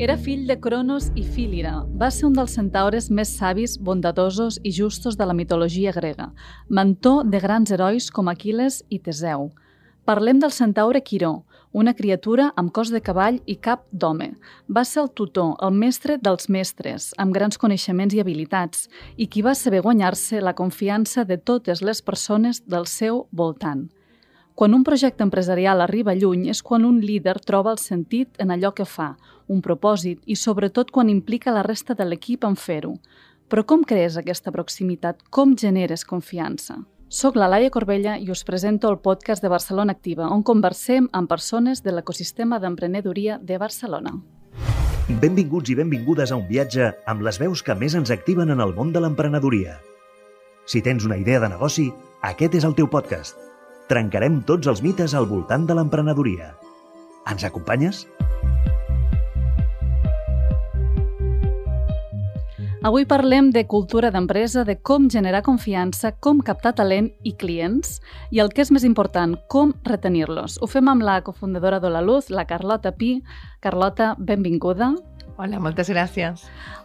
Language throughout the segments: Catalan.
Era fill de Cronos i Fílira. Va ser un dels centaures més savis, bondadosos i justos de la mitologia grega, mentor de grans herois com Aquiles i Teseu. Parlem del centaure Quiró, una criatura amb cos de cavall i cap d'home. Va ser el tutor, el mestre dels mestres, amb grans coneixements i habilitats, i qui va saber guanyar-se la confiança de totes les persones del seu voltant. Quan un projecte empresarial arriba lluny és quan un líder troba el sentit en allò que fa, un propòsit i sobretot quan implica la resta de l'equip en fer-ho. Però com crees aquesta proximitat? Com generes confiança? Soc la Laia Corbella i us presento el podcast de Barcelona Activa, on conversem amb persones de l'ecosistema d'emprenedoria de Barcelona. Benvinguts i benvingudes a un viatge amb les veus que més ens activen en el món de l'emprenedoria. Si tens una idea de negoci, aquest és el teu podcast – trencarem tots els mites al voltant de l'emprenedoria. Ens acompanyes? Avui parlem de cultura d'empresa, de com generar confiança, com captar talent i clients i el que és més important, com retenir-los. Ho fem amb la cofundadora de la Luz, la Carlota Pi. Carlota, benvinguda. Hola, moltes gràcies.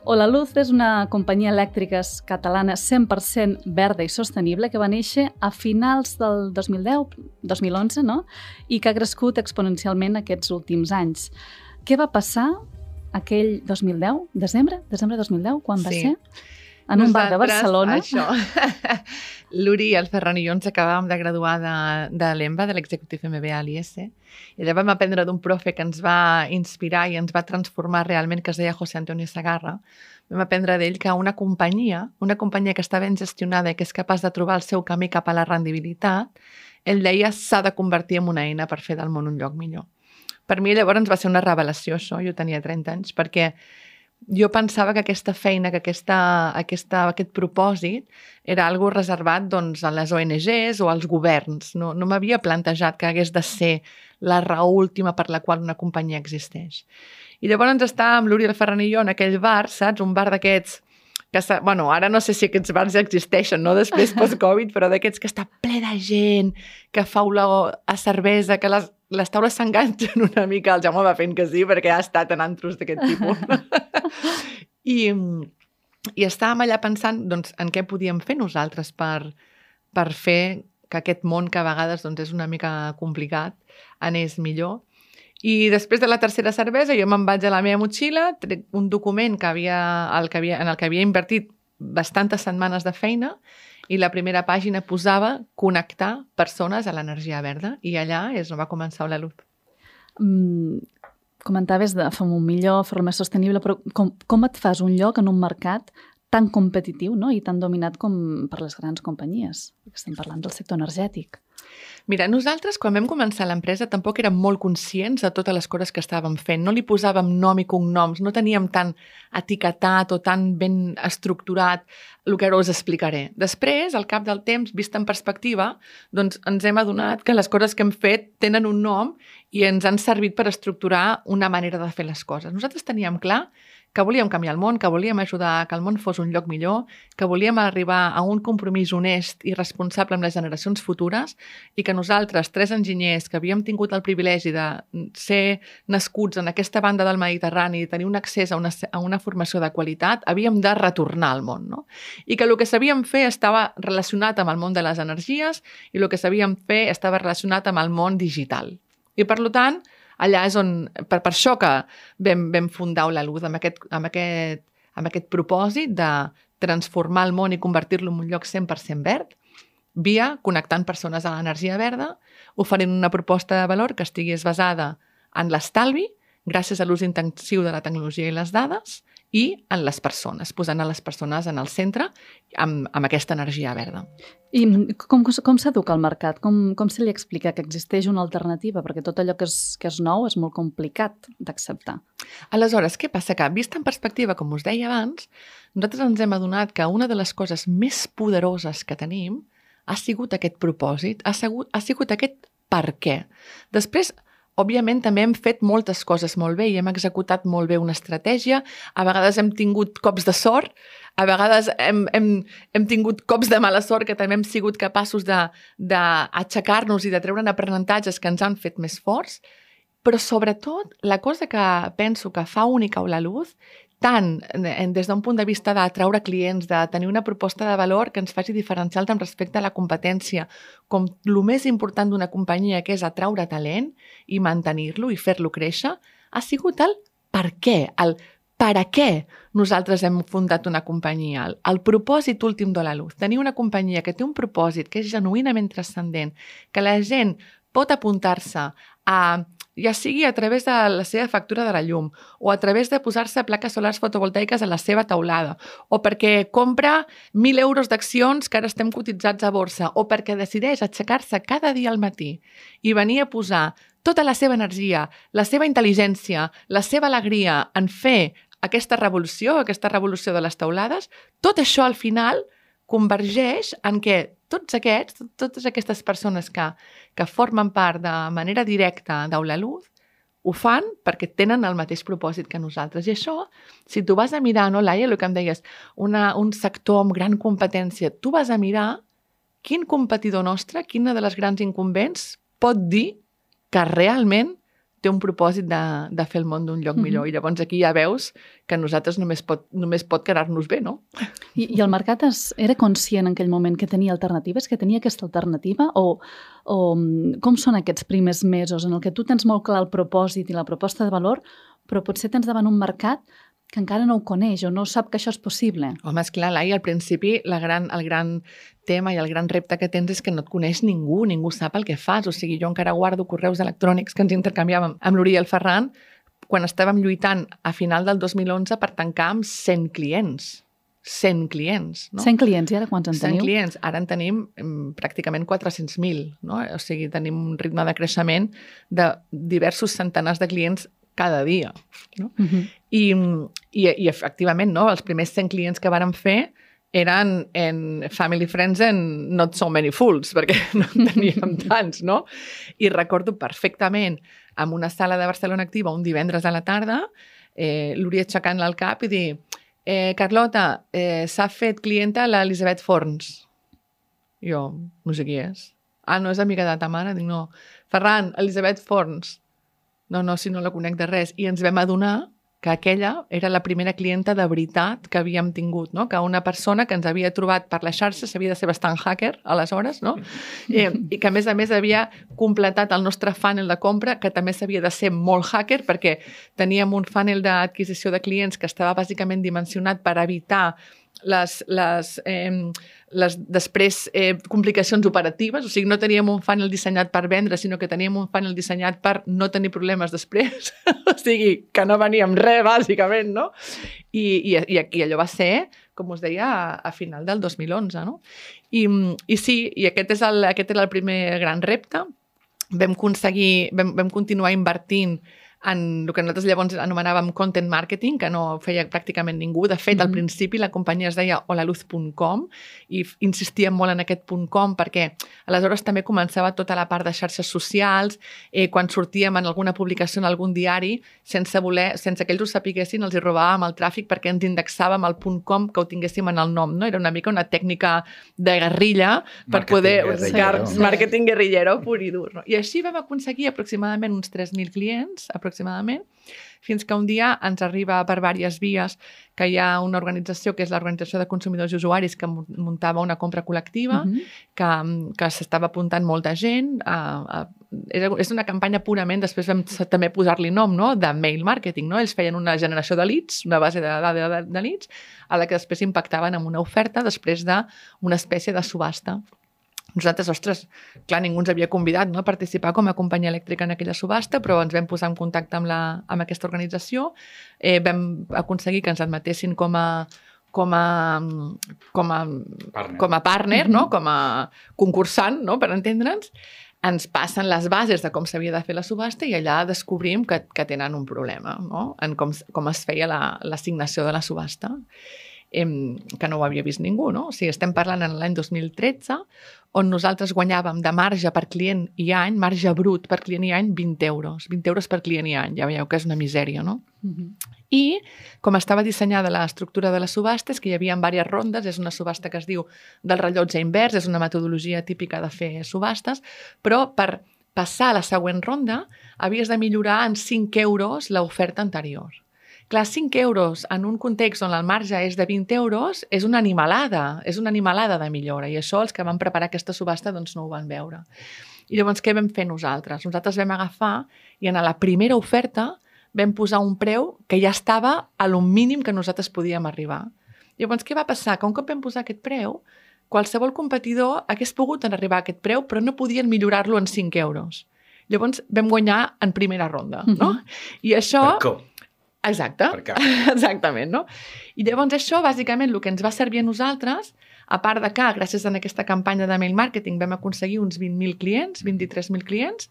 Hola Luz és una companyia elèctrica catalana 100% verda i sostenible que va néixer a finals del 2010, 2011, no? I que ha crescut exponencialment aquests últims anys. Què va passar aquell 2010, desembre, desembre 2010, quan va sí. ser? En un bar de Barcelona. Això. L'Uri el Ferran i jo ens acabàvem de graduar de, de l'EMBA, de l'executiu MBA a l'IS, i allà vam aprendre d'un profe que ens va inspirar i ens va transformar realment, que es deia José Antonio Sagarra. Vam aprendre d'ell que una companyia, una companyia que està ben gestionada i que és capaç de trobar el seu camí cap a la rendibilitat, ell deia s'ha de convertir en una eina per fer del món un lloc millor. Per mi llavors va ser una revelació això, jo tenia 30 anys, perquè jo pensava que aquesta feina, que aquesta, aquesta, aquest propòsit era algo reservat doncs, a les ONGs o als governs. No, no m'havia plantejat que hagués de ser la raó última per la qual una companyia existeix. I llavors estàvem l'Uriel Ferran i jo en aquell bar, saps? Un bar d'aquests que està, bueno, ara no sé si aquests bars existeixen, no? Després post-Covid, però d'aquests que està ple de gent, que fa olor a cervesa, que les, les taules s'enganxen una mica, el Jaume va fent que sí, perquè ha estat en antros d'aquest tipus. I, I estàvem allà pensant doncs, en què podíem fer nosaltres per, per fer que aquest món que a vegades doncs, és una mica complicat anés millor. I després de la tercera cervesa jo me'n vaig a la meva motxilla, trec un document que havia, el que havia, en el que havia invertit bastantes setmanes de feina i la primera pàgina posava connectar persones a l'energia verda i allà és on va començar la luz. Mm, comentaves de fer un millor, fer-lo més sostenible, però com, com et fas un lloc en un mercat tan competitiu no? i tan dominat com per les grans companyies? Estem parlant del sector energètic. Mira, nosaltres quan vam començar l'empresa tampoc érem molt conscients de totes les coses que estàvem fent. No li posàvem nom i cognoms, no teníem tan etiquetat o tan ben estructurat el que ara us explicaré. Després, al cap del temps, vist en perspectiva, doncs ens hem adonat que les coses que hem fet tenen un nom i ens han servit per estructurar una manera de fer les coses. Nosaltres teníem clar que volíem canviar el món, que volíem ajudar que el món fos un lloc millor, que volíem arribar a un compromís honest i responsable amb les generacions futures i que nosaltres, tres enginyers que havíem tingut el privilegi de ser nascuts en aquesta banda del Mediterrani i tenir un accés a una, a una formació de qualitat, havíem de retornar al món. No? I que el que sabíem fer estava relacionat amb el món de les energies i el que sabíem fer estava relacionat amb el món digital. I, per tant, allà és on, per, per això que vam, vam fundar la Luz, amb aquest, amb, aquest, amb aquest propòsit de transformar el món i convertir-lo en un lloc 100% verd, via connectant persones a l'energia verda, oferint una proposta de valor que estigués basada en l'estalvi, gràcies a l'ús intensiu de la tecnologia i les dades, i en les persones, posant a les persones en el centre amb, amb aquesta energia verda. I com, com s'educa al mercat? Com, com se li explica que existeix una alternativa? Perquè tot allò que és, que és nou és molt complicat d'acceptar. Aleshores, què passa? Que, vist en perspectiva, com us deia abans, nosaltres ens hem adonat que una de les coses més poderoses que tenim ha sigut aquest propòsit, ha sigut, ha sigut aquest per què. Després, Òbviament també hem fet moltes coses molt bé i hem executat molt bé una estratègia. A vegades hem tingut cops de sort, a vegades hem, hem, hem tingut cops de mala sort que també hem sigut capaços d'aixecar-nos i de treure aprenentatges que ens han fet més forts, però sobretot la cosa que penso que fa única o la luz tant des d'un punt de vista d'atraure clients, de tenir una proposta de valor que ens faci diferencial amb respecte a la competència, com el més important d'una companyia, que és atraure talent i mantenir-lo i fer-lo créixer, ha sigut el per què, el per a què nosaltres hem fundat una companyia. El, el propòsit últim de la Luz, tenir una companyia que té un propòsit que és genuïnament transcendent, que la gent pot apuntar-se a ja sigui a través de la seva factura de la llum o a través de posar-se plaques solars fotovoltaiques a la seva taulada o perquè compra 1.000 euros d'accions que ara estem cotitzats a borsa o perquè decideix aixecar-se cada dia al matí i venir a posar tota la seva energia, la seva intel·ligència, la seva alegria en fer aquesta revolució, aquesta revolució de les taulades, tot això al final convergeix en què tots aquests, totes aquestes persones que, que formen part de manera directa d'Aula Luz, ho fan perquè tenen el mateix propòsit que nosaltres. I això, si tu vas a mirar, no, Laia, el que em deies, una, un sector amb gran competència, tu vas a mirar quin competidor nostre, quina de les grans incumbents pot dir que realment té un propòsit de, de fer el món d'un lloc mm -hmm. millor. I llavors aquí ja veus que nosaltres només pot, només pot quedar-nos bé, no? I, I el mercat es, era conscient en aquell moment que tenia alternatives, que tenia aquesta alternativa? O, o com són aquests primers mesos en el que tu tens molt clar el propòsit i la proposta de valor, però potser tens davant un mercat que encara no ho coneix o no sap que això és possible. Home, és clar, Lai, al principi la gran, el gran tema i el gran repte que tens és que no et coneix ningú, ningú sap el que fas. O sigui, jo encara guardo correus electrònics que ens intercanviàvem amb el Ferran quan estàvem lluitant a final del 2011 per tancar amb 100 clients. 100 clients. No? 100 clients, i ara quants en teniu? 100 clients. Ara en tenim mm, pràcticament 400.000. No? O sigui, tenim un ritme de creixement de diversos centenars de clients cada dia. No? Uh -huh. I, i, I efectivament, no? els primers 100 clients que vàrem fer eren en Family Friends en Not So Many Fools, perquè no en teníem tants, no? I recordo perfectament en una sala de Barcelona Activa un divendres a la tarda, eh, l'Uri aixecant al cap i dir eh, Carlota, eh, s'ha fet clienta l'Elisabet Forns. Jo, no sé qui és. Ah, no és amiga de ta mare? Dic, no. Ferran, Elisabet Forns. No, no, si no la conec de res. I ens vam adonar que aquella era la primera clienta de veritat que havíem tingut, no? que una persona que ens havia trobat per la xarxa s'havia de ser bastant hacker, aleshores, no? I, i que a més a més havia completat el nostre funnel de compra, que també s'havia de ser molt hacker, perquè teníem un funnel d'adquisició de clients que estava bàsicament dimensionat per evitar les, les, eh, les després eh, complicacions operatives, o sigui, no teníem un funnel dissenyat per vendre, sinó que teníem un funnel dissenyat per no tenir problemes després, o sigui, que no veníem res, bàsicament, no? I, i, i, allò va ser, com us deia, a, a final del 2011, no? I, i sí, i aquest, és el, aquest era el primer gran repte. Vam vam, vam continuar invertint en el que nosaltres llavors anomenàvem content marketing, que no feia pràcticament ningú. De fet, mm -hmm. al principi la companyia es deia holaluz.com i insistíem molt en aquest .com perquè aleshores també començava tota la part de xarxes socials, eh, quan sortíem en alguna publicació en algun diari, sense voler, sense que ells ho sapiguessin, els hi robàvem el tràfic perquè ens indexàvem el .com que ho tinguéssim en el nom. No? Era una mica una tècnica de guerrilla per marketing poder... Guerrillero. Marketing guerrillero pur i dur. No? I així vam aconseguir aproximadament uns 3.000 clients, aproximadament aproximadament, fins que un dia ens arriba per diverses vies que hi ha una organització que és l'Organització de Consumidors i Usuaris que muntava una compra col·lectiva, uh. -huh. que, que s'estava apuntant molta gent. A, a, és una campanya purament, després vam també posar-li nom, no?, de mail marketing, no? Ells feien una generació de leads, una base de, de, de, de leads, a la que després impactaven amb una oferta després d'una espècie de subhasta nosaltres, ostres, clar, ningú ens havia convidat no, a participar com a companyia elèctrica en aquella subhasta, però ens vam posar en contacte amb, la, amb aquesta organització, eh, vam aconseguir que ens admetessin com a com a, com a partner, com a partner no? com a concursant, no? per entendre'ns, ens passen les bases de com s'havia de fer la subhasta i allà descobrim que, que tenen un problema no? en com, com es feia l'assignació la, de la subhasta. Em, que no ho havia vist ningú, no? O sigui, estem parlant en l'any 2013, on nosaltres guanyàvem de marge per client i any, marge brut per client i any, 20 euros. 20 euros per client i any, ja veieu que és una misèria, no? Uh -huh. I com estava dissenyada l'estructura de les subhastes, que hi havia diverses rondes, és una subhasta que es diu del rellotge invers, és una metodologia típica de fer subhastes, però per passar a la següent ronda havies de millorar en 5 euros l'oferta anterior. Clar, 5 euros en un context on el marge és de 20 euros és una animalada, és una animalada de millora i això els que van preparar aquesta subhasta doncs no ho van veure. I llavors què vam fer nosaltres? Nosaltres vam agafar i en la primera oferta vam posar un preu que ja estava a lo mínim que nosaltres podíem arribar. Llavors, què va passar? Que un cop vam posar aquest preu, qualsevol competidor hagués pogut arribar a aquest preu, però no podien millorar-lo en 5 euros. Llavors vam guanyar en primera ronda, no? Uh -huh. I això... Per com? Exacte, Per cap. exactament, no? I llavors això, bàsicament, el que ens va servir a nosaltres, a part de que, gràcies a aquesta campanya de mail marketing, vam aconseguir uns 20.000 clients, 23.000 clients,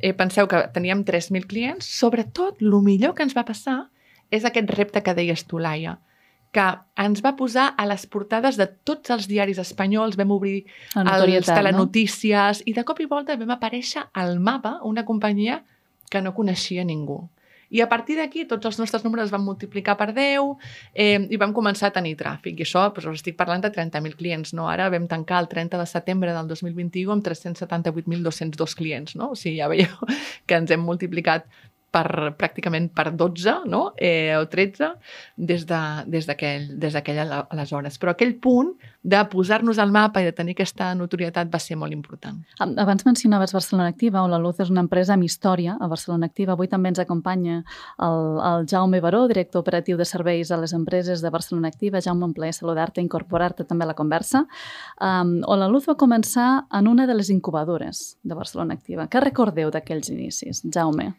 eh, penseu que teníem 3.000 clients, sobretot, el millor que ens va passar és aquest repte que deies tu, Laia, que ens va posar a les portades de tots els diaris espanyols, vam obrir La els notorietat, no? telenotícies i de cop i volta vam aparèixer al mapa una companyia que no coneixia ningú. I a partir d'aquí tots els nostres números es van multiplicar per 10 eh, i vam començar a tenir tràfic. I això, doncs, estic parlant de 30.000 clients, no? Ara vam tancar el 30 de setembre del 2021 amb 378.202 clients, no? O sigui, ja veieu que ens hem multiplicat per, pràcticament per 12 no? eh, o 13 des d'aquell de, des aleshores. Però aquell punt de posar-nos al mapa i de tenir aquesta notorietat va ser molt important. Ab- Abans mencionaves Barcelona Activa, o la Luz és una empresa amb història a Barcelona Activa. Avui també ens acompanya el, el Jaume Baró, director operatiu de serveis a les empreses de Barcelona Activa. Jaume, un plaer saludar-te i incorporar-te també a la conversa. Um, o la Luz va començar en una de les incubadores de Barcelona Activa. Què recordeu d'aquells inicis, Jaume?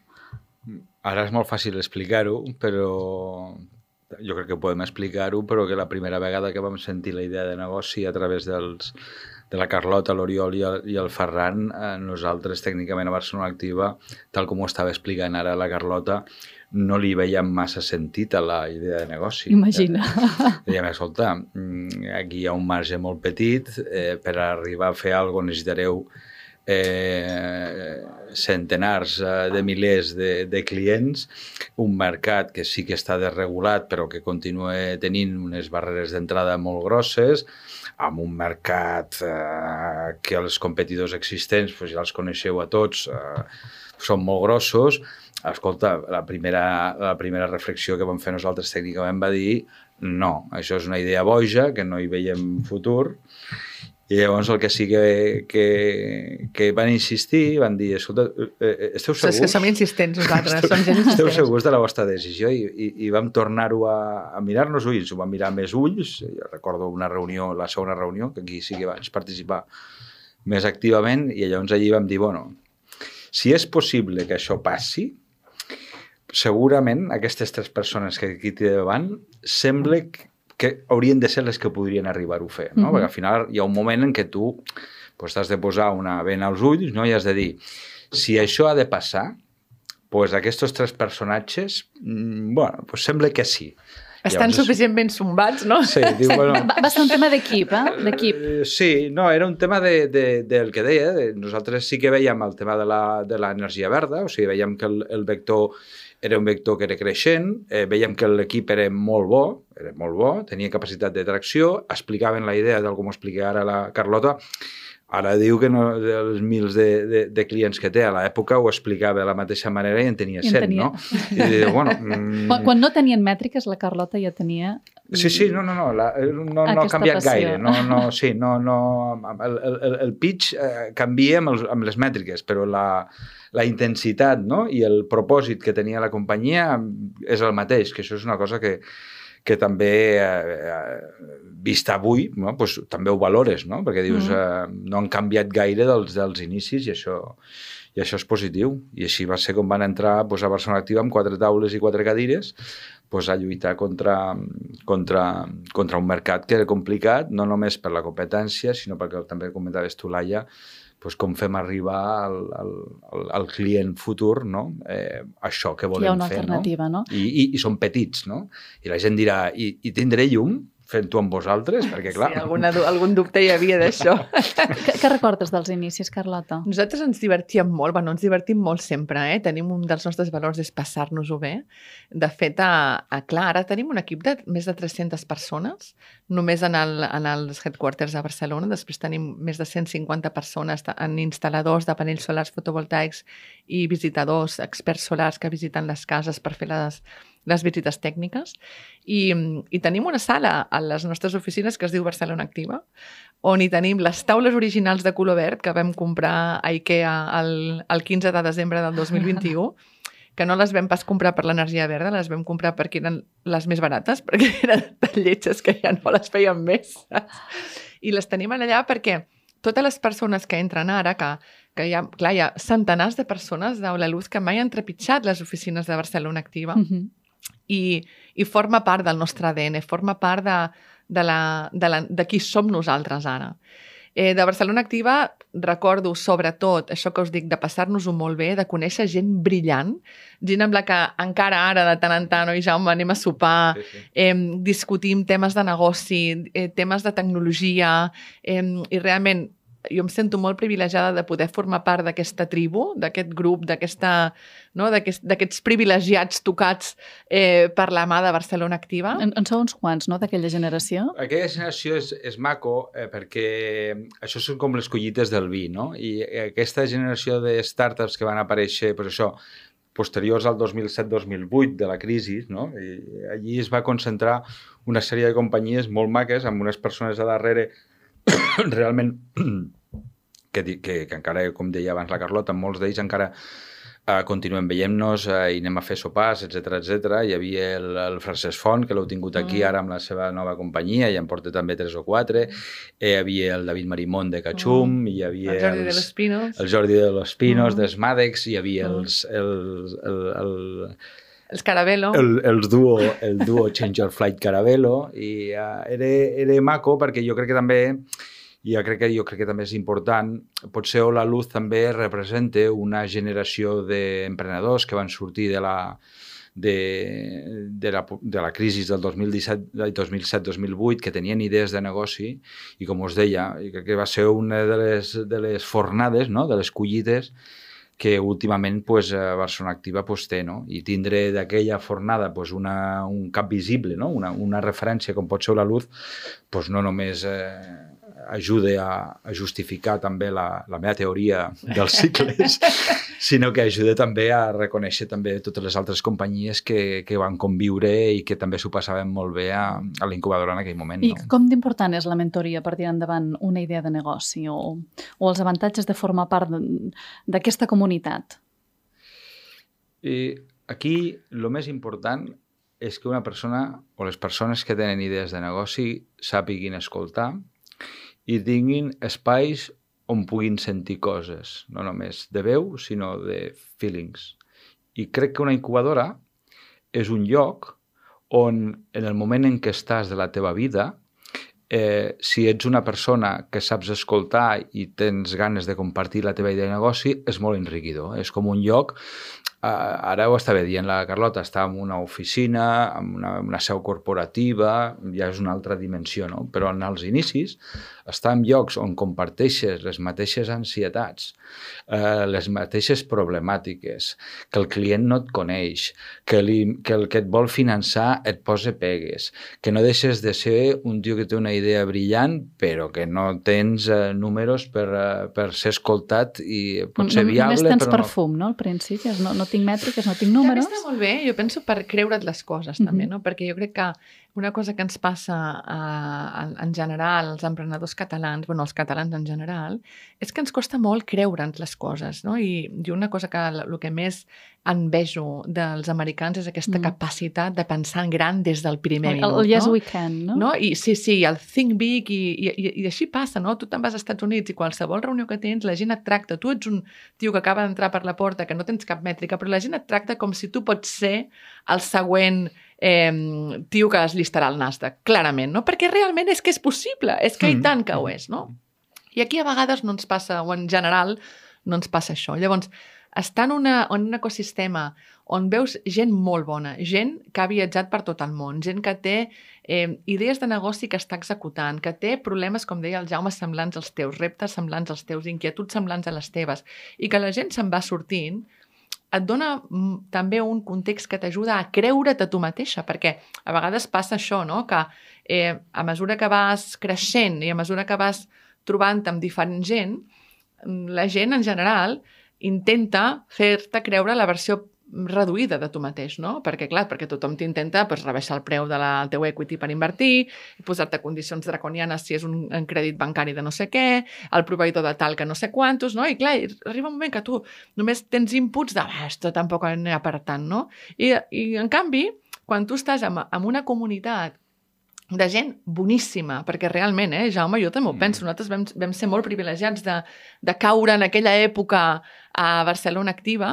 Ara és molt fàcil explicar-ho, però jo crec que podem explicar-ho, però que la primera vegada que vam sentir la idea de negoci a través dels, de la Carlota, l'Oriol i, el, i el Ferran, eh, nosaltres tècnicament a Barcelona Activa, tal com ho estava explicant ara la Carlota, no li veiem massa sentit a la idea de negoci. Imagina. Eh, dèiem, escolta, mm, aquí hi ha un marge molt petit, eh, per arribar a fer alguna cosa necessitareu eh, centenars eh, de milers de, de clients, un mercat que sí que està desregulat però que continua tenint unes barreres d'entrada molt grosses, amb un mercat eh, que els competidors existents, pues ja els coneixeu a tots, eh, són molt grossos. Escolta, la primera, la primera reflexió que vam fer nosaltres tècnicament va dir no, això és una idea boja, que no hi veiem futur, i llavors el que sí que, que, que van insistir, van dir, escolta, eh, eh, esteu És segurs? que som insistents nosaltres, som gent Esteu insistents. segurs de la vostra decisió i, i, i vam tornar-ho a, a mirar-nos ulls, ho vam mirar més ulls, jo recordo una reunió, la segona reunió, que aquí sí que vaig participar més activament i llavors allí vam dir, bueno, si és possible que això passi, segurament aquestes tres persones que aquí té davant sembla que, que haurien de ser les que podrien arribar-ho a fer, no? Mhm. Perquè al final hi ha un moment en què tu pues, t'has de posar una vena als ulls no? i has de dir, si això ha de passar, pues aquests tres personatges, mm, bueno, pues sembla que sí. Estan Llavors suficientment sombats, no? Sí, diu, bueno, Va, va ser un tema d'equip, eh? D'equip. Eh, Sí, no, era un tema de, de, del que deia. De, nosaltres sí que veiem el tema de la- de l'energia verda, o sigui, veiem que el, el vector era un vector que era creixent, eh, veiem que l'equip era molt bo, era molt bo, tenia capacitat de tracció, explicaven la idea, tal com ho explica ara la Carlota, Ara diu que no, dels mils de, de, de clients que té, a l'època ho explicava de la mateixa manera i en tenia I en 100, tenia. no? I bueno, mm, Quan, quan no tenien mètriques, la Carlota ja tenia... Sí, sí, no, no, no, la, no, no ha canviat passió. gaire. No, no, sí, no, no, el, el, el pitch eh, canvia amb, els, amb les mètriques, però la, la intensitat no? i el propòsit que tenia la companyia és el mateix, que això és una cosa que, que també, eh, eh, vist avui, no? pues, també ho valores, no? perquè dius, Mhm. eh, no han canviat gaire dels, dels inicis i això, i això és positiu. I així va ser com van entrar pues, a Barcelona Activa amb quatre taules i quatre cadires pues, a lluitar contra, contra, contra un mercat que era complicat, no només per la competència, sinó perquè també comentaves tu, Laia, pues, com fem arribar al, al, al, client futur no? eh, això que Hi ha volem una fer. alternativa, no? No? I, i, I són petits, no? I la gent dirà, i, i tindré llum? Fent-ho amb vosaltres, perquè clar... Sí, alguna, algun dubte hi havia d'això. què, què recordes dels inicis, Carlota? Nosaltres ens divertíem molt, bueno, ens divertim molt sempre, eh? Tenim un dels nostres valors és passar-nos-ho bé. De fet, a, a, clar, ara tenim un equip de més de 300 persones, només en, el, en els headquarters a Barcelona, després tenim més de 150 persones en instal·ladors de panells solars fotovoltaics i visitadors, experts solars que visiten les cases per fer les, les visites tècniques i, i tenim una sala a les nostres oficines que es diu Barcelona Activa on hi tenim les taules originals de color verd que vam comprar a IKEA el, el 15 de desembre del 2021 que no les vam pas comprar per l'energia verda, les vam comprar perquè eren les més barates, perquè eren tan lletges que ja no les feien més. I les tenim allà perquè totes les persones que entren ara, que, que hi ha, clar, hi ha centenars de persones de la Luz que mai han trepitjat les oficines de Barcelona Activa, uh -huh i, i forma part del nostre ADN, forma part de, de, la, de, la, de qui som nosaltres ara. Eh, de Barcelona Activa recordo sobretot això que us dic, de passar-nos-ho molt bé, de conèixer gent brillant, gent amb la que encara ara de tant en tant, oi Jaume, anem a sopar, sí, sí. Eh, discutim temes de negoci, eh, temes de tecnologia, eh, i realment jo em sento molt privilegiada de poder formar part d'aquesta tribu, d'aquest grup, d'aquesta no? d'aquests aquest, privilegiats tocats eh, per la mà de Barcelona Activa. En, en sou uns quants, no?, d'aquella generació? Aquella generació és, és maco eh, perquè això són com les collites del vi, no? I aquesta generació de startups que van aparèixer, pues això, posteriors al 2007-2008 de la crisi, no? I allí es va concentrar una sèrie de companyies molt maques amb unes persones a darrere realment que, que, que encara, com deia abans la Carlota, molts d'ells encara uh, continuem veient-nos uh, i anem a fer sopars, etc etc. Hi havia el, el Francesc Font, que l'heu tingut aquí mm. ara amb la seva nova companyia, i en porta també tres o quatre. Eh, hi havia el David Marimón de Cachum, mm. hi havia el Jordi els, de los Pinos, el Jordi de los Pinos, mm. d'Esmadex, hi havia mm. els, els, el, el, el els Carabelo. El, el, duo, el duo Change Your Flight Carabelo i uh, era, era maco perquè jo crec que també i jo crec que, jo crec que també és important, potser la Luz també representa una generació d'emprenedors que van sortir de la, de, de, la, de la crisi del 2017-2008 que tenien idees de negoci i com us deia, crec que va ser una de les, de les fornades, no? de les collites que últimament pues, Barcelona Activa pues, té, no? i tindre d'aquella fornada pues, una, un cap visible, no? una, una referència com pot ser la Luz, pues, no només eh, ajude a, a justificar també la, la meva teoria dels cicles, sinó que ajuda també a reconèixer també totes les altres companyies que, que van conviure i que també s'ho passaven molt bé a, a l'incubadora en aquell moment. I no? com d'important és la mentoria per tirar endavant una idea de negoci o, o els avantatges de formar part d'aquesta comunitat? I aquí el més important és que una persona o les persones que tenen idees de negoci sàpiguin escoltar, i tinguin espais on puguin sentir coses, no només de veu, sinó de feelings. I crec que una incubadora és un lloc on en el moment en què estàs de la teva vida, eh, si ets una persona que saps escoltar i tens ganes de compartir la teva idea de negoci, és molt enriquidor. És com un lloc ara ho estava dient la Carlota, està en una oficina, en una, una seu corporativa, ja és una altra dimensió, no? Però en els inicis està en llocs on comparteixes les mateixes ansietats, eh, les mateixes problemàtiques, que el client no et coneix, que, li, que el que et vol finançar et posa pegues, que no deixes de ser un tio que té una idea brillant, però que no tens eh, números per, eh, per ser escoltat i pot ser viable, Només tens però perfum, no? Al principi, no, no tinc mètriques, no tinc números. Ja està molt bé, jo penso per creure't les coses, també, mm -hmm. no? Perquè jo crec que una cosa que ens passa uh, en general als emprenedors catalans, bueno, els catalans en general, és que ens costa molt creure'ns les coses, no? I, i una cosa que el que més envejo dels americans és aquesta mm. capacitat de pensar en gran des del primer el, minut, el yes no? we can, no? no? I sí, sí, el think big i, i, i, i així passa, no? Tu te'n vas als Estats Units i qualsevol reunió que tens, la gent et tracta, tu ets un tio que acaba d'entrar per la porta, que no tens cap mètrica, però la gent et tracta com si tu pots ser el següent eh, tio que es llistarà al Nasdaq, clarament, no? Perquè realment és que és possible, és que mm. i tant que ho és, no? I aquí a vegades no ens passa, o en general, no ens passa això. Llavors, estar en, una, en un ecosistema on veus gent molt bona, gent que ha viatjat per tot el món, gent que té eh, idees de negoci que està executant, que té problemes, com deia el Jaume, semblants als teus, reptes semblants als teus, inquietuds semblants a les teves, i que la gent se'n va sortint, et dona mm, també un context que t'ajuda a creure't a tu mateixa, perquè a vegades passa això, no? que eh, a mesura que vas creixent i a mesura que vas trobant amb diferent gent, mm, la gent en general intenta fer-te creure la versió reduïda de tu mateix, no? Perquè, clar, perquè tothom t'intenta pues, rebaixar el preu del de teu equity per invertir, posar-te condicions draconianes si és un, un crèdit bancari de no sé què, el proveïdor de tal que no sé quantos, no? I clar, arriba un moment que tu només tens inputs de, ah, esto tampoc anirà per tant, no? I, I, en canvi, quan tu estàs en, en una comunitat de gent boníssima, perquè realment, eh, Jaume, jo també ho mm. penso, nosaltres vam, vam ser molt privilegiats de, de caure en aquella època a Barcelona Activa,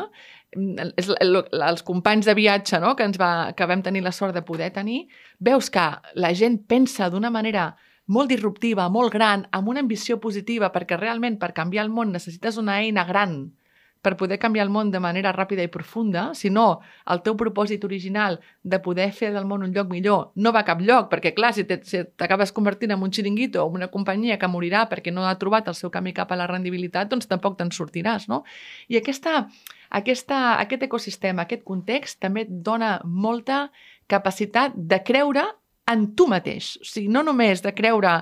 és els companys de viatge no? que, ens va, que vam tenir la sort de poder tenir, veus que la gent pensa d'una manera molt disruptiva, molt gran, amb una ambició positiva, perquè realment per canviar el món necessites una eina gran per poder canviar el món de manera ràpida i profunda, si no, el teu propòsit original de poder fer del món un lloc millor no va a cap lloc, perquè clar, si t'acabes convertint en un xiringuito o una companyia que morirà perquè no ha trobat el seu camí cap a la rendibilitat, doncs tampoc te'n sortiràs, no? I aquesta, aquesta, aquest ecosistema, aquest context, també et dona molta capacitat de creure en tu mateix. O sigui, no només de creure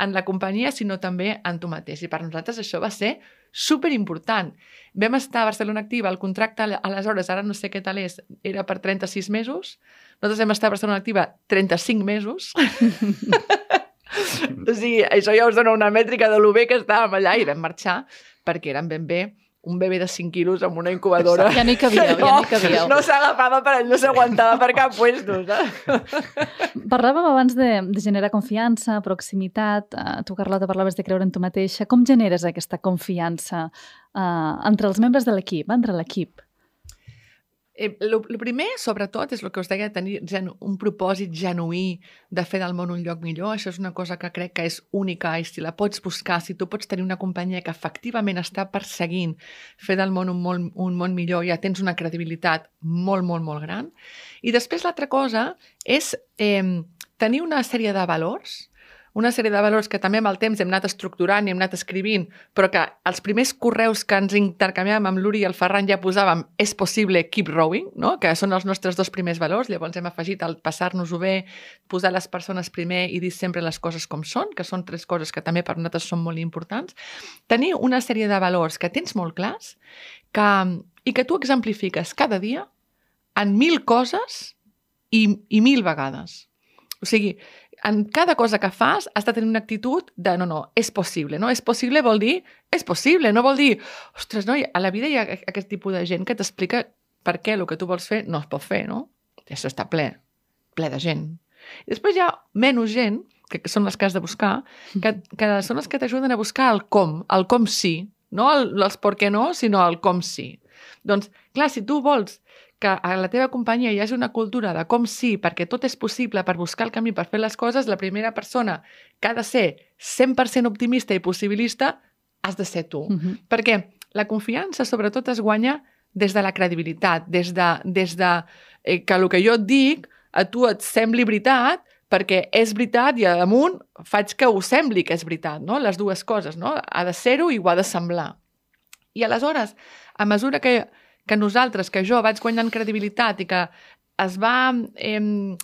en la companyia, sinó també en tu mateix. I per nosaltres això va ser super important. Vam estar a Barcelona Activa, el contracte aleshores, ara no sé què tal és, era per 36 mesos. Nosaltres vam estar a Barcelona Activa 35 mesos. o sigui, això ja us dona una mètrica de lo bé que estàvem allà i vam marxar perquè eren ben bé un bebè de 5 quilos amb una incubadora. Ja no hi cabieu, no, ja no hi cabieu. No s'agafava per ell, no s'aguantava per cap puesto. Parlàvem abans de, de generar confiança, proximitat. Uh, tu, Carlota, parlaves de creure en tu mateixa. Com generes aquesta confiança uh, entre els membres de l'equip, entre l'equip? Eh, el primer, sobretot, és el que us deia, tenir un propòsit genuí de fer del món un lloc millor. Això és una cosa que crec que és única i si la pots buscar, si tu pots tenir una companyia que efectivament està perseguint fer del món un món, un món millor, ja tens una credibilitat molt, molt, molt gran. I després l'altra cosa és eh, tenir una sèrie de valors una sèrie de valors que també amb el temps hem anat estructurant i hem anat escrivint, però que els primers correus que ens intercanviàvem amb l'Uri i el Ferran ja posàvem és possible keep rowing, no? que són els nostres dos primers valors, llavors hem afegit el passar-nos-ho bé, posar les persones primer i dir sempre les coses com són, que són tres coses que també per nosaltres són molt importants. Tenir una sèrie de valors que tens molt clars que, i que tu exemplifiques cada dia en mil coses i, i mil vegades. O sigui, en cada cosa que fas has de tenir una actitud de no, no, és possible, no? És possible vol dir, és possible, no vol dir, ostres, no, a la vida hi ha aquest tipus de gent que t'explica per què el que tu vols fer no es pot fer, no? I això està ple, ple de gent. I després hi ha menys gent, que són les que has de buscar, que, que són les que t'ajuden a buscar el com, el com sí, no el, els per què no, sinó el com sí. Doncs, clar, si tu vols que a la teva companyia hi hagi una cultura de com sí, perquè tot és possible per buscar el camí per fer les coses, la primera persona que ha de ser 100% optimista i possibilista has de ser tu. Uh mhm. -huh. Perquè la confiança, sobretot, es guanya des de la credibilitat, des de, des de eh, que el que jo et dic a tu et sembli veritat, perquè és veritat i damunt faig que ho sembli que és veritat, no? les dues coses. No? Ha de ser-ho i ho ha de semblar. I aleshores, a mesura que que nosaltres, que jo vaig guanyant credibilitat i que es va, eh,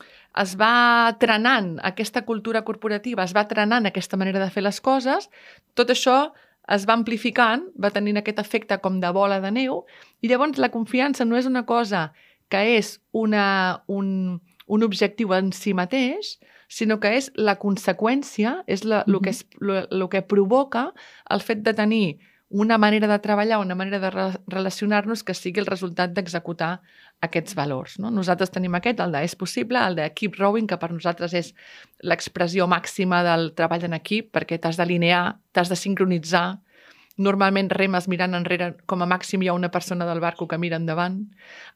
es va trenant aquesta cultura corporativa, es va trenant aquesta manera de fer les coses, tot això es va amplificant, va tenint aquest efecte com de bola de neu, i llavors la confiança no és una cosa que és una, un, un objectiu en si mateix, sinó que és la conseqüència, és la, mm -hmm. el, que és, el, el que provoca el fet de tenir una manera de treballar, una manera de re relacionar-nos que sigui el resultat d'executar aquests valors. No? Nosaltres tenim aquest, el de és possible, el de keep rowing, que per nosaltres és l'expressió màxima del treball en equip, perquè t'has d'alinear, t'has de sincronitzar, normalment remes mirant enrere, com a màxim hi ha una persona del barco que mira endavant.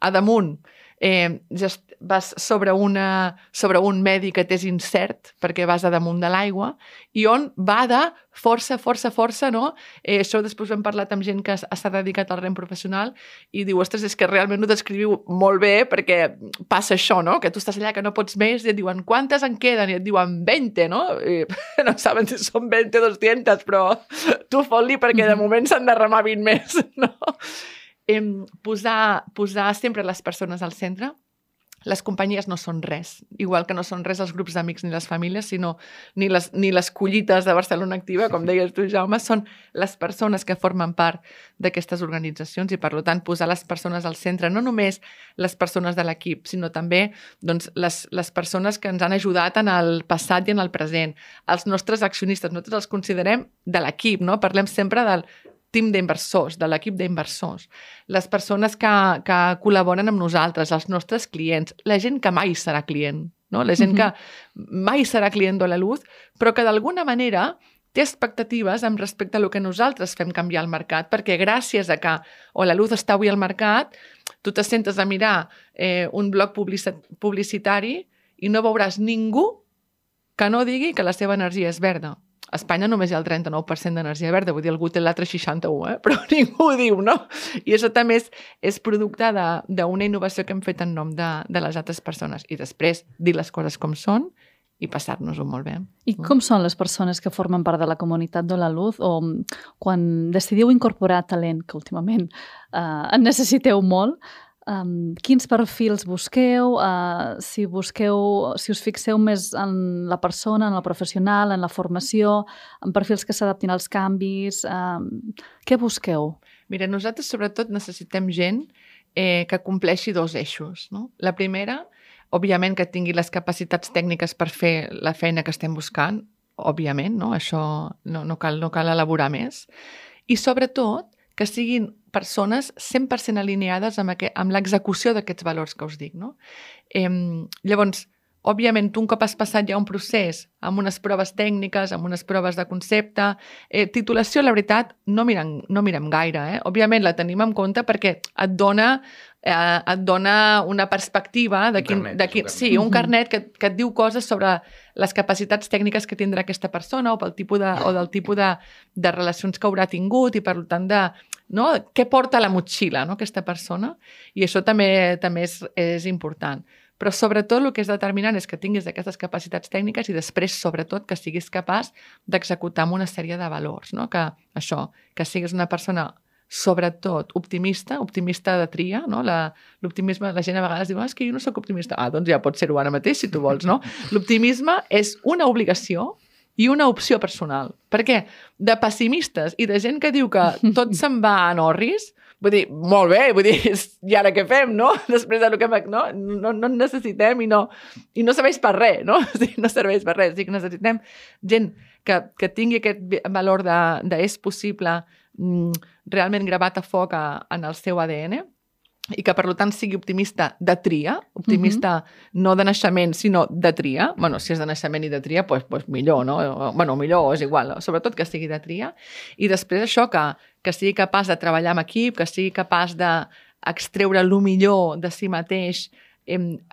A damunt, eh, gest vas sobre, una, sobre un medi que t'és incert, perquè vas a damunt de l'aigua, i on va de força, força, força, no? Eh, això després ho hem parlat amb gent que s'ha dedicat al rem professional i diu, ostres, és que realment ho descriviu molt bé perquè passa això, no? Que tu estàs allà que no pots més i et diuen, quantes en queden? I et diuen, 20, no? I no saben si són 20 o 200, però tu fot-li perquè de moment s'han de remar 20 més, no? Eh, posar, posar sempre les persones al centre, les companyies no són res, igual que no són res els grups d'amics ni les famílies, sinó ni les, ni les collites de Barcelona Activa, com deies tu, Jaume, són les persones que formen part d'aquestes organitzacions i, per tant, posar les persones al centre, no només les persones de l'equip, sinó també doncs, les, les persones que ens han ajudat en el passat i en el present, els nostres accionistes, nosaltres els considerem de l'equip, no? parlem sempre del team d'inversors, de l'equip d'inversors, les persones que, que col·laboren amb nosaltres, els nostres clients, la gent que mai serà client, no? la gent que mai serà client de la Luz, però que d'alguna manera té expectatives amb respecte a lo que nosaltres fem canviar el mercat, perquè gràcies a que o la Luz està avui al mercat, tu te sentes a mirar eh, un blog publicitari i no veuràs ningú que no digui que la seva energia és verda a Espanya només hi ha el 39% d'energia verda, vull dir, algú té l'altre 61, eh? però ningú ho diu, no? I això també és, és producte d'una innovació que hem fet en nom de, de les altres persones. I després, dir les coses com són i passar-nos-ho molt bé. I com són les persones que formen part de la comunitat de la Luz o quan decidiu incorporar talent, que últimament eh, en necessiteu molt, Um, quins perfils busqueu? Uh, si busqueu, si us fixeu més en la persona, en el professional, en la formació, en perfils que s'adaptin als canvis, um, què busqueu? Mira, nosaltres sobretot necessitem gent eh, que compleixi dos eixos. No? La primera, òbviament, que tingui les capacitats tècniques per fer la feina que estem buscant, òbviament, no? això no, no, cal, no cal elaborar més. I sobretot, que siguin persones 100% alineades amb, amb l'execució d'aquests valors que us dic. No? Eh, llavors, òbviament, un cop has passat ja un procés amb unes proves tècniques, amb unes proves de concepte, eh, titulació, la veritat, no mirem, no mirem gaire. Eh? Òbviament la tenim en compte perquè et dona eh, et dona una perspectiva de quin, carnet, de quin, sí, un carnet que, que et diu coses sobre les capacitats tècniques que tindrà aquesta persona o, pel tipus de, o del tipus de, de relacions que haurà tingut i per tant de, no? què porta a la motxilla no? aquesta persona i això també, també és, és important. Però sobretot el que és determinant és que tinguis aquestes capacitats tècniques i després, sobretot, que siguis capaç d'executar amb una sèrie de valors. No? Que això, que siguis una persona sobretot optimista, optimista de tria, no? L'optimisme, la, la gent a vegades diu, ah, és que jo no sóc optimista. Ah, doncs ja pot ser-ho ara mateix, si tu vols, no? L'optimisme és una obligació i una opció personal. Per què? De pessimistes i de gent que diu que tot se'n va a Norris, vull dir, molt bé, vull dir, i ara què fem, no? Després del que... No, no, no necessitem i no, i no serveix per res, no? O sigui, no serveix per res. O sigui, necessitem gent que, que tingui aquest valor de, de és possible, Mm, realment gravat a foc a, en el seu ADN i que, per tant, sigui optimista de tria, optimista uh -huh. no de naixement, sinó de tria. bueno, si és de naixement i de tria, doncs, pues millor, no? bueno, millor, és igual, sobretot que sigui de tria. I després això, que, que sigui capaç de treballar amb equip, que sigui capaç d'extreure el millor de si mateix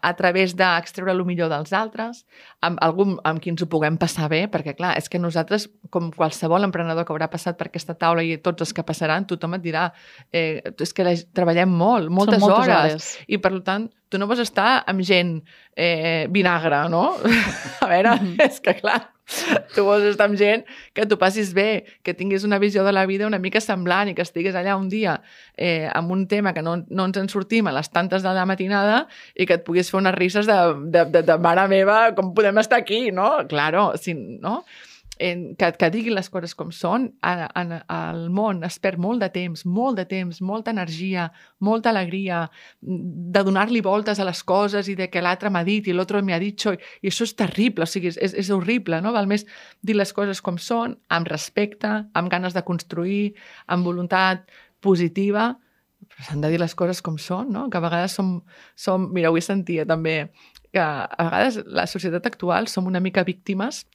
a través d'extreure el millor dels altres, amb algú amb qui ens ho puguem passar bé, perquè clar, és que nosaltres, com qualsevol emprenedor que haurà passat per aquesta taula i tots els que passaran, tothom et dirà eh, és que la, treballem molt, moltes, moltes hores, hores, i per tant tu no vas estar amb gent eh, vinagre, no? A veure, mm -hmm. és que clar, tu vols estar amb gent que tu passis bé, que tinguis una visió de la vida una mica semblant i que estiguis allà un dia eh, amb un tema que no, no ens en sortim a les tantes de la matinada i que et puguis fer unes risses de, de, de, de mare meva, com podem estar aquí, no? Claro, si, no? En, que, que diguin les coses com són, en, en, el món es perd molt de temps, molt de temps, molta energia, molta alegria, de donar-li voltes a les coses i de que l'altre m'ha dit i l'altre m'ha dit i, i això és terrible, o sigui, és, és horrible, no? Val més dir les coses com són, amb respecte, amb ganes de construir, amb voluntat positiva, però s'han de dir les coses com són, no? Que a vegades som, som mira, avui sentia també que a vegades la societat actual som una mica víctimes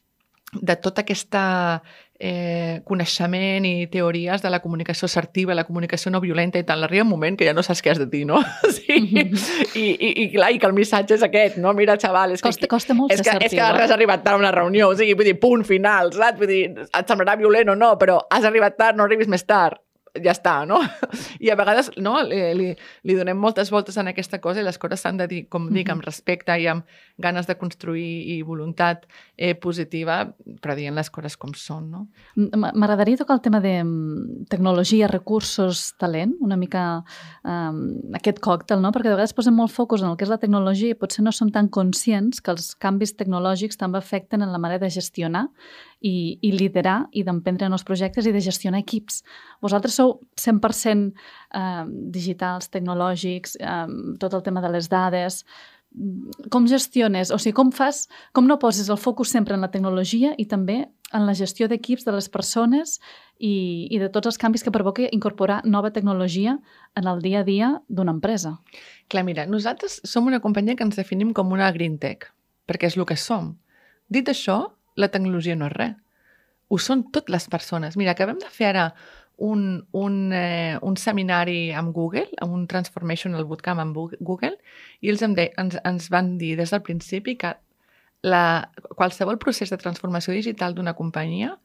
de tota aquesta eh, coneixement i teories de la comunicació assertiva, la comunicació no violenta i tal. Arriba un moment que ja no saps què has de dir, no? Sí. I, i, i, clar, i que el missatge és aquest, no? Mira, xaval, és que... Costa, costa molt és que, és que assertiu, has arribat tard a una reunió, o sigui, vull dir, punt final, saps? Vull dir, et semblarà violent o no, però has arribat tard, no arribis més tard ja està, no? I a vegades no, li, li, li donem moltes voltes en aquesta cosa i les coses s'han de dir, com dic, amb respecte i amb ganes de construir i voluntat eh, positiva, però dient les coses com són, no? M'agradaria tocar el tema de mm, tecnologia, recursos, talent, una mica um, aquest còctel, no? perquè de vegades posem molt focus en el que és la tecnologia i potser no som tan conscients que els canvis tecnològics també afecten en la manera de gestionar i, i liderar i d'emprendre nous projectes i de gestionar equips. Vosaltres sou 100% eh, digitals, tecnològics, eh, tot el tema de les dades, com gestiones, o sigui, com fas, com no poses el focus sempre en la tecnologia i també en la gestió d'equips de les persones i, i de tots els canvis que provoca incorporar nova tecnologia en el dia a dia d'una empresa. Clar, mira, nosaltres som una companyia que ens definim com una green tech, perquè és el que som. Dit això, la tecnologia no és res. Ho són totes les persones. Mira, acabem de fer ara un, un, eh, un seminari amb Google, amb un Transformational Bootcamp amb Google, i ells em de, ens, ens van dir des del principi que la, qualsevol procés de transformació digital d'una companyia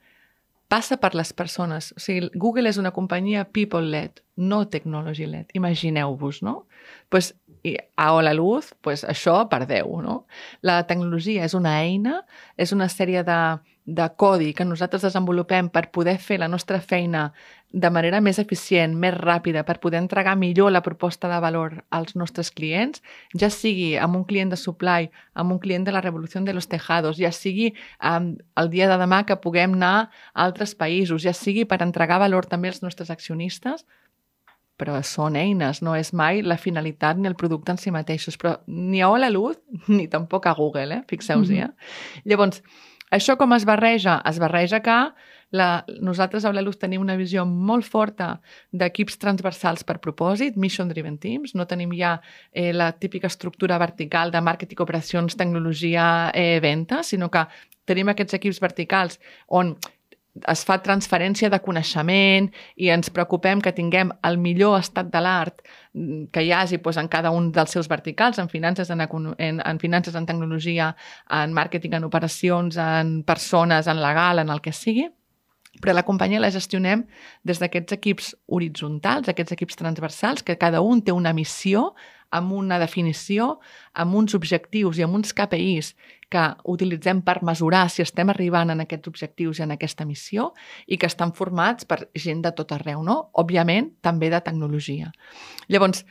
passa per les persones. O sigui, Google és una companyia people-led, no technology-led. Imagineu-vos, no? Pues, i a Hola Luz, pues això per 10, no? La tecnologia és una eina, és una sèrie de, de codi que nosaltres desenvolupem per poder fer la nostra feina de manera més eficient, més ràpida, per poder entregar millor la proposta de valor als nostres clients, ja sigui amb un client de supply, amb un client de la revolució de los tejados, ja sigui um, el dia de demà que puguem anar a altres països, ja sigui per entregar valor també als nostres accionistes, però són eines, no és mai la finalitat ni el producte en si mateixos, però ni a Hola Luz ni tampoc a Google, eh? fixeu-vos-hi. Eh? Llavors, això com es barreja? Es barreja que la, nosaltres a Luz tenim una visió molt forta d'equips transversals per propòsit, Mission Driven Teams, no tenim ja eh, la típica estructura vertical de màrqueting, operacions, tecnologia, eh, venda, sinó que tenim aquests equips verticals on es fa transferència de coneixement i ens preocupem que tinguem el millor estat de l'art mm, que hi hagi doncs, en cada un dels seus verticals, en finances, en, en, en finances, en tecnologia, en màrqueting, en operacions, en persones, en legal, en el que sigui, però la companyia la gestionem des d'aquests equips horitzontals, aquests equips transversals, que cada un té una missió, amb una definició, amb uns objectius i amb uns KPIs que utilitzem per mesurar si estem arribant en aquests objectius i en aquesta missió i que estan formats per gent de tot arreu, no? Òbviament, també de tecnologia. Llavors,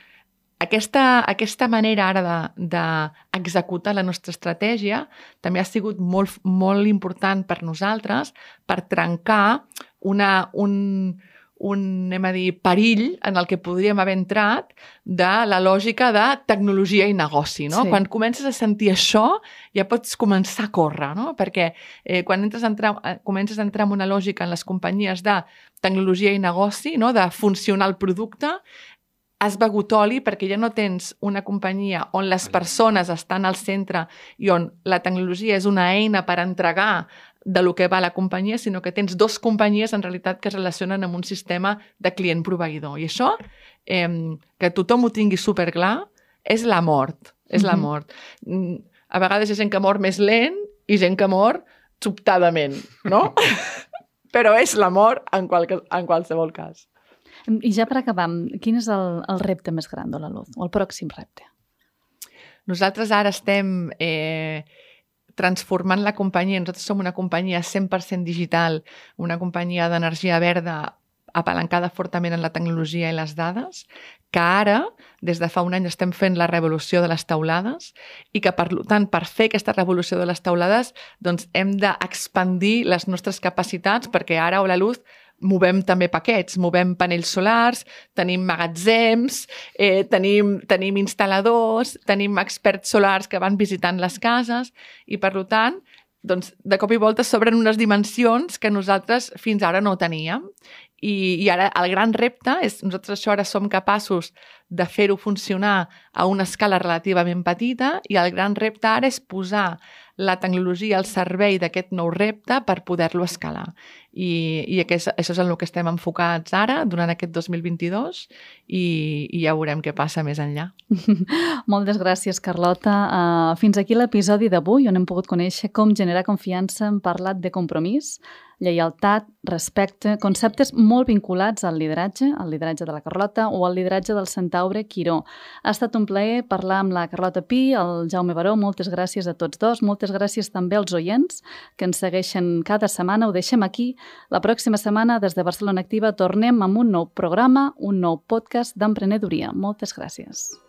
aquesta, aquesta manera ara d'executar de, de la nostra estratègia també ha sigut molt, molt important per nosaltres per trencar una, un, un, anem a dir, perill en el que podríem haver entrat de la lògica de tecnologia i negoci, no? Sí. Quan comences a sentir això, ja pots començar a córrer, no? Perquè eh, quan entres a entrar, eh, comences a entrar en una lògica en les companyies de tecnologia i negoci, no? de funcionar el producte, has begut oli perquè ja no tens una companyia on les persones estan al centre i on la tecnologia és una eina per entregar de lo que va la companyia, sinó que tens dos companyies en realitat que es relacionen amb un sistema de client-proveïdor. I això, eh, que tothom ho tingui superclar, és la mort. És la Mhm. mort. Mm, A vegades hi ha gent que mor més lent i gent que mor sobtadament, no? Però és la mort en, qual, en qualsevol cas. I ja per acabar, quin és el, el repte més gran de la Luz, o el pròxim repte? Nosaltres ara estem eh, transformant la companyia. Nosaltres som una companyia 100% digital, una companyia d'energia verda apalancada fortament en la tecnologia i les dades, que ara, des de fa un any, estem fent la revolució de les taulades i que, per tant, per fer aquesta revolució de les taulades, doncs hem d'expandir les nostres capacitats perquè ara a la luz movem també paquets, movem panells solars, tenim magatzems, eh, tenim, tenim instal·ladors, tenim experts solars que van visitant les cases i, per tant, doncs, de cop i volta s'obren unes dimensions que nosaltres fins ara no teníem. I, I ara el gran repte és, nosaltres això ara som capaços de fer-ho funcionar a una escala relativament petita i el gran repte ara és posar la tecnologia al servei d'aquest nou repte per poder-lo escalar. I, i aquest, això és en el que estem enfocats ara, durant aquest 2022, i, i ja veurem què passa més enllà. Moltes gràcies, Carlota. Uh, fins aquí l'episodi d'avui, on hem pogut conèixer com generar confiança. Hem parlat de compromís, lleialtat, respecte, conceptes molt vinculats al lideratge, al lideratge de la Carlota o al lideratge del centaure Quiró. Ha estat un plaer parlar amb la Carlota Pi, el Jaume Baró, moltes gràcies a tots dos, moltes gràcies també als oients que ens segueixen cada setmana, ho deixem aquí. La pròxima setmana, des de Barcelona Activa, tornem amb un nou programa, un nou podcast d'emprenedoria. Moltes gràcies.